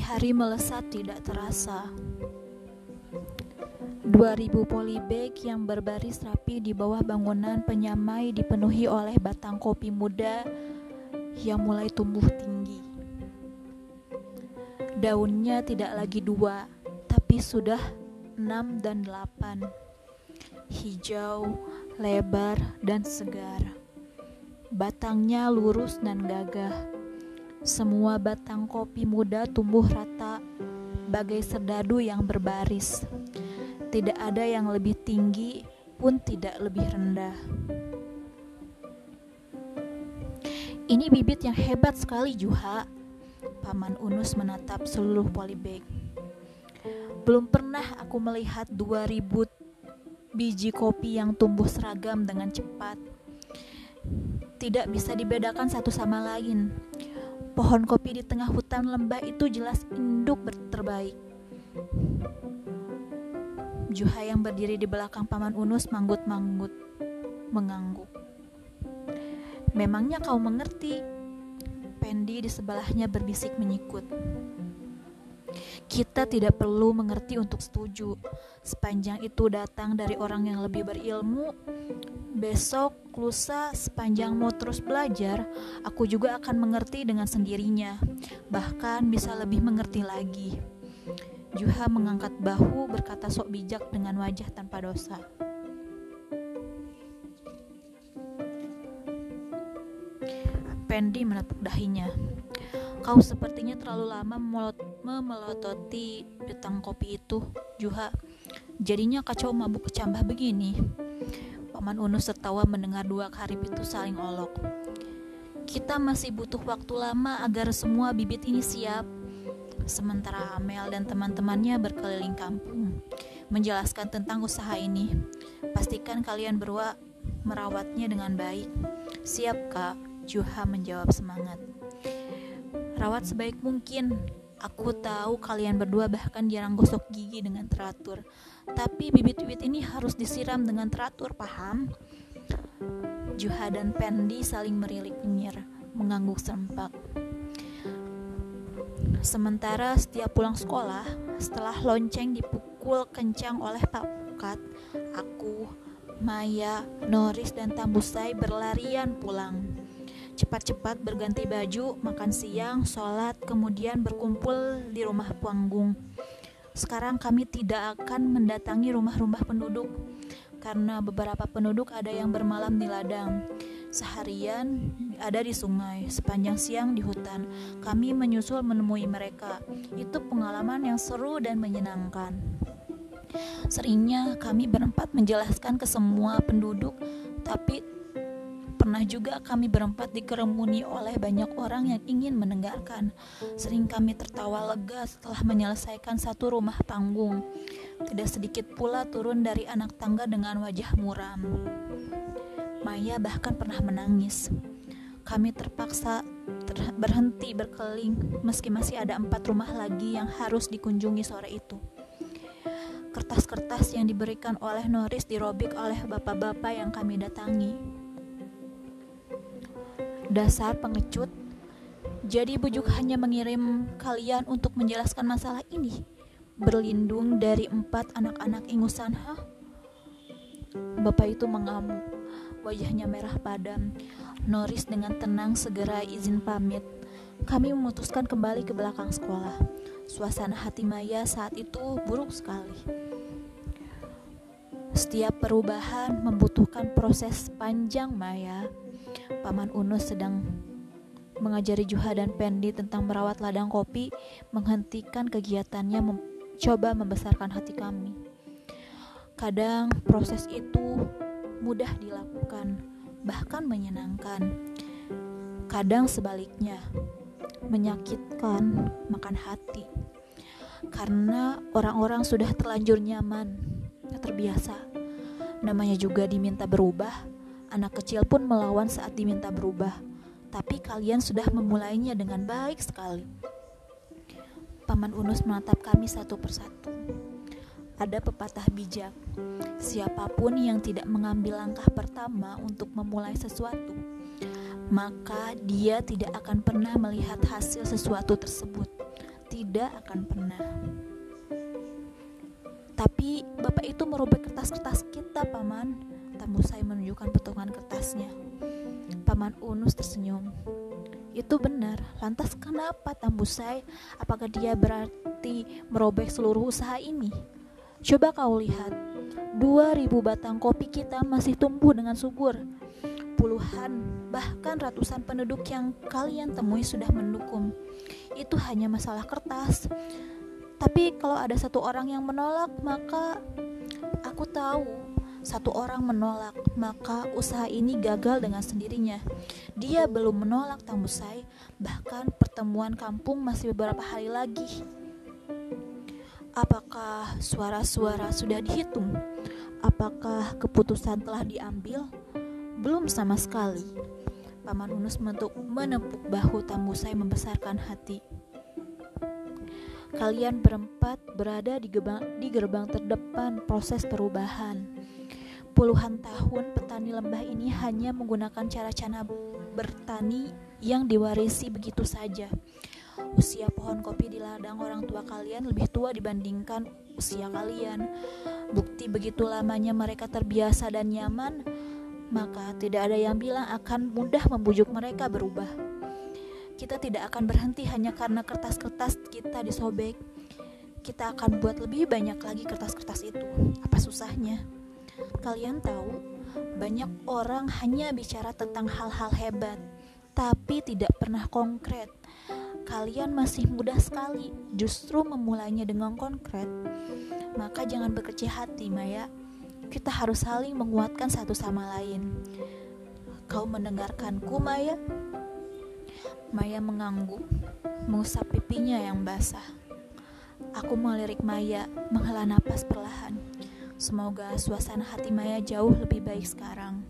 Hari-hari melesat tidak terasa. 2000 polybag yang berbaris rapi di bawah bangunan penyamai dipenuhi oleh batang kopi muda yang mulai tumbuh tinggi. Daunnya tidak lagi dua, tapi sudah enam dan delapan. Hijau, lebar, dan segar. Batangnya lurus dan gagah semua batang kopi muda tumbuh rata, bagai serdadu yang berbaris. Tidak ada yang lebih tinggi, pun tidak lebih rendah. Ini bibit yang hebat sekali, Juha. Paman Unus menatap seluruh polybag. Belum pernah aku melihat 2000 biji kopi yang tumbuh seragam dengan cepat. Tidak bisa dibedakan satu sama lain Pohon kopi di tengah hutan lembah itu jelas induk terbaik. Juha yang berdiri di belakang paman Unus manggut-manggut, mengangguk. Memangnya kau mengerti? Pendi di sebelahnya berbisik menyikut. Kita tidak perlu mengerti untuk setuju. Sepanjang itu datang dari orang yang lebih berilmu, besok, lusa, sepanjang mau terus belajar, aku juga akan mengerti dengan sendirinya, bahkan bisa lebih mengerti lagi. Juha mengangkat bahu berkata sok bijak dengan wajah tanpa dosa. Pendi menepuk dahinya. Kau sepertinya terlalu lama memelototi betang kopi itu, Juha. Jadinya kacau mabuk kecambah begini. Paman Unus tertawa mendengar dua karib itu saling olok. Kita masih butuh waktu lama agar semua bibit ini siap. Sementara Amel dan teman-temannya berkeliling kampung, menjelaskan tentang usaha ini. Pastikan kalian berdua merawatnya dengan baik. Siap kak, Juha menjawab semangat. Rawat sebaik mungkin, Aku tahu kalian berdua bahkan jarang gosok gigi dengan teratur. Tapi bibit-bibit ini harus disiram dengan teratur, paham? Juha dan Pendi saling merilik nyir, mengangguk serempak. Sementara setiap pulang sekolah, setelah lonceng dipukul kencang oleh Pak Pukat, aku, Maya, Noris, dan Tambusai berlarian pulang cepat-cepat berganti baju, makan siang, sholat, kemudian berkumpul di rumah panggung. Sekarang kami tidak akan mendatangi rumah-rumah penduduk karena beberapa penduduk ada yang bermalam di ladang. Seharian ada di sungai, sepanjang siang di hutan. Kami menyusul menemui mereka. Itu pengalaman yang seru dan menyenangkan. Seringnya kami berempat menjelaskan ke semua penduduk, tapi Pernah juga kami berempat dikerumuni oleh banyak orang yang ingin mendengarkan. Sering kami tertawa lega setelah menyelesaikan satu rumah panggung. Tidak sedikit pula turun dari anak tangga dengan wajah muram. Maya bahkan pernah menangis. Kami terpaksa ter berhenti berkeliling meski masih ada empat rumah lagi yang harus dikunjungi sore itu. Kertas-kertas yang diberikan oleh Noris dirobek oleh bapak-bapak yang kami datangi. Dasar pengecut. Jadi bujuk hanya mengirim kalian untuk menjelaskan masalah ini. Berlindung dari empat anak-anak ingusan, ha? Bapak itu mengamuk. Wajahnya merah padam. Noris dengan tenang segera izin pamit. Kami memutuskan kembali ke belakang sekolah. Suasana hati Maya saat itu buruk sekali. Setiap perubahan membutuhkan proses panjang Maya. Paman Unus sedang mengajari Juha dan Pendi tentang merawat ladang kopi, menghentikan kegiatannya mencoba membesarkan hati kami. Kadang proses itu mudah dilakukan, bahkan menyenangkan. Kadang sebaliknya, menyakitkan makan hati. Karena orang-orang sudah terlanjur nyaman, terbiasa. Namanya juga diminta berubah, Anak kecil pun melawan saat diminta berubah, tapi kalian sudah memulainya dengan baik sekali. Paman Unus menatap kami satu persatu. Ada pepatah bijak, siapa pun yang tidak mengambil langkah pertama untuk memulai sesuatu, maka dia tidak akan pernah melihat hasil sesuatu tersebut. Tidak akan pernah. Tapi bapak itu merobek kertas-kertas kita, paman. Tamu saya menunjukkan potongan kertasnya. Paman Unus tersenyum. Itu benar. Lantas kenapa Tambusai? Apakah dia berarti merobek seluruh usaha ini? Coba kau lihat. 2000 batang kopi kita masih tumbuh dengan subur. Puluhan, bahkan ratusan penduduk yang kalian temui sudah mendukung. Itu hanya masalah kertas. Tapi kalau ada satu orang yang menolak, maka aku tahu satu orang menolak, maka usaha ini gagal dengan sendirinya. Dia belum menolak Tambusai, bahkan pertemuan kampung masih beberapa hari lagi. Apakah suara-suara sudah dihitung? Apakah keputusan telah diambil? Belum sama sekali. Paman Unus menepuk bahu Tambusai membesarkan hati. Kalian berempat berada di gerbang, di gerbang terdepan proses perubahan. Puluhan tahun petani lembah ini hanya menggunakan cara-cara bertani yang diwarisi begitu saja. Usia pohon kopi di ladang orang tua kalian lebih tua dibandingkan usia kalian. Bukti begitu lamanya mereka terbiasa dan nyaman, maka tidak ada yang bilang akan mudah membujuk mereka berubah kita tidak akan berhenti hanya karena kertas-kertas kita disobek. Kita akan buat lebih banyak lagi kertas-kertas itu. Apa susahnya? Kalian tahu, banyak orang hanya bicara tentang hal-hal hebat, tapi tidak pernah konkret. Kalian masih mudah sekali, justru memulainya dengan konkret. Maka jangan berkecil hati, Maya. Kita harus saling menguatkan satu sama lain. Kau mendengarkanku, Maya? Maya mengangguk, mengusap pipinya yang basah. Aku melirik Maya, menghela napas perlahan. Semoga suasana hati Maya jauh lebih baik sekarang.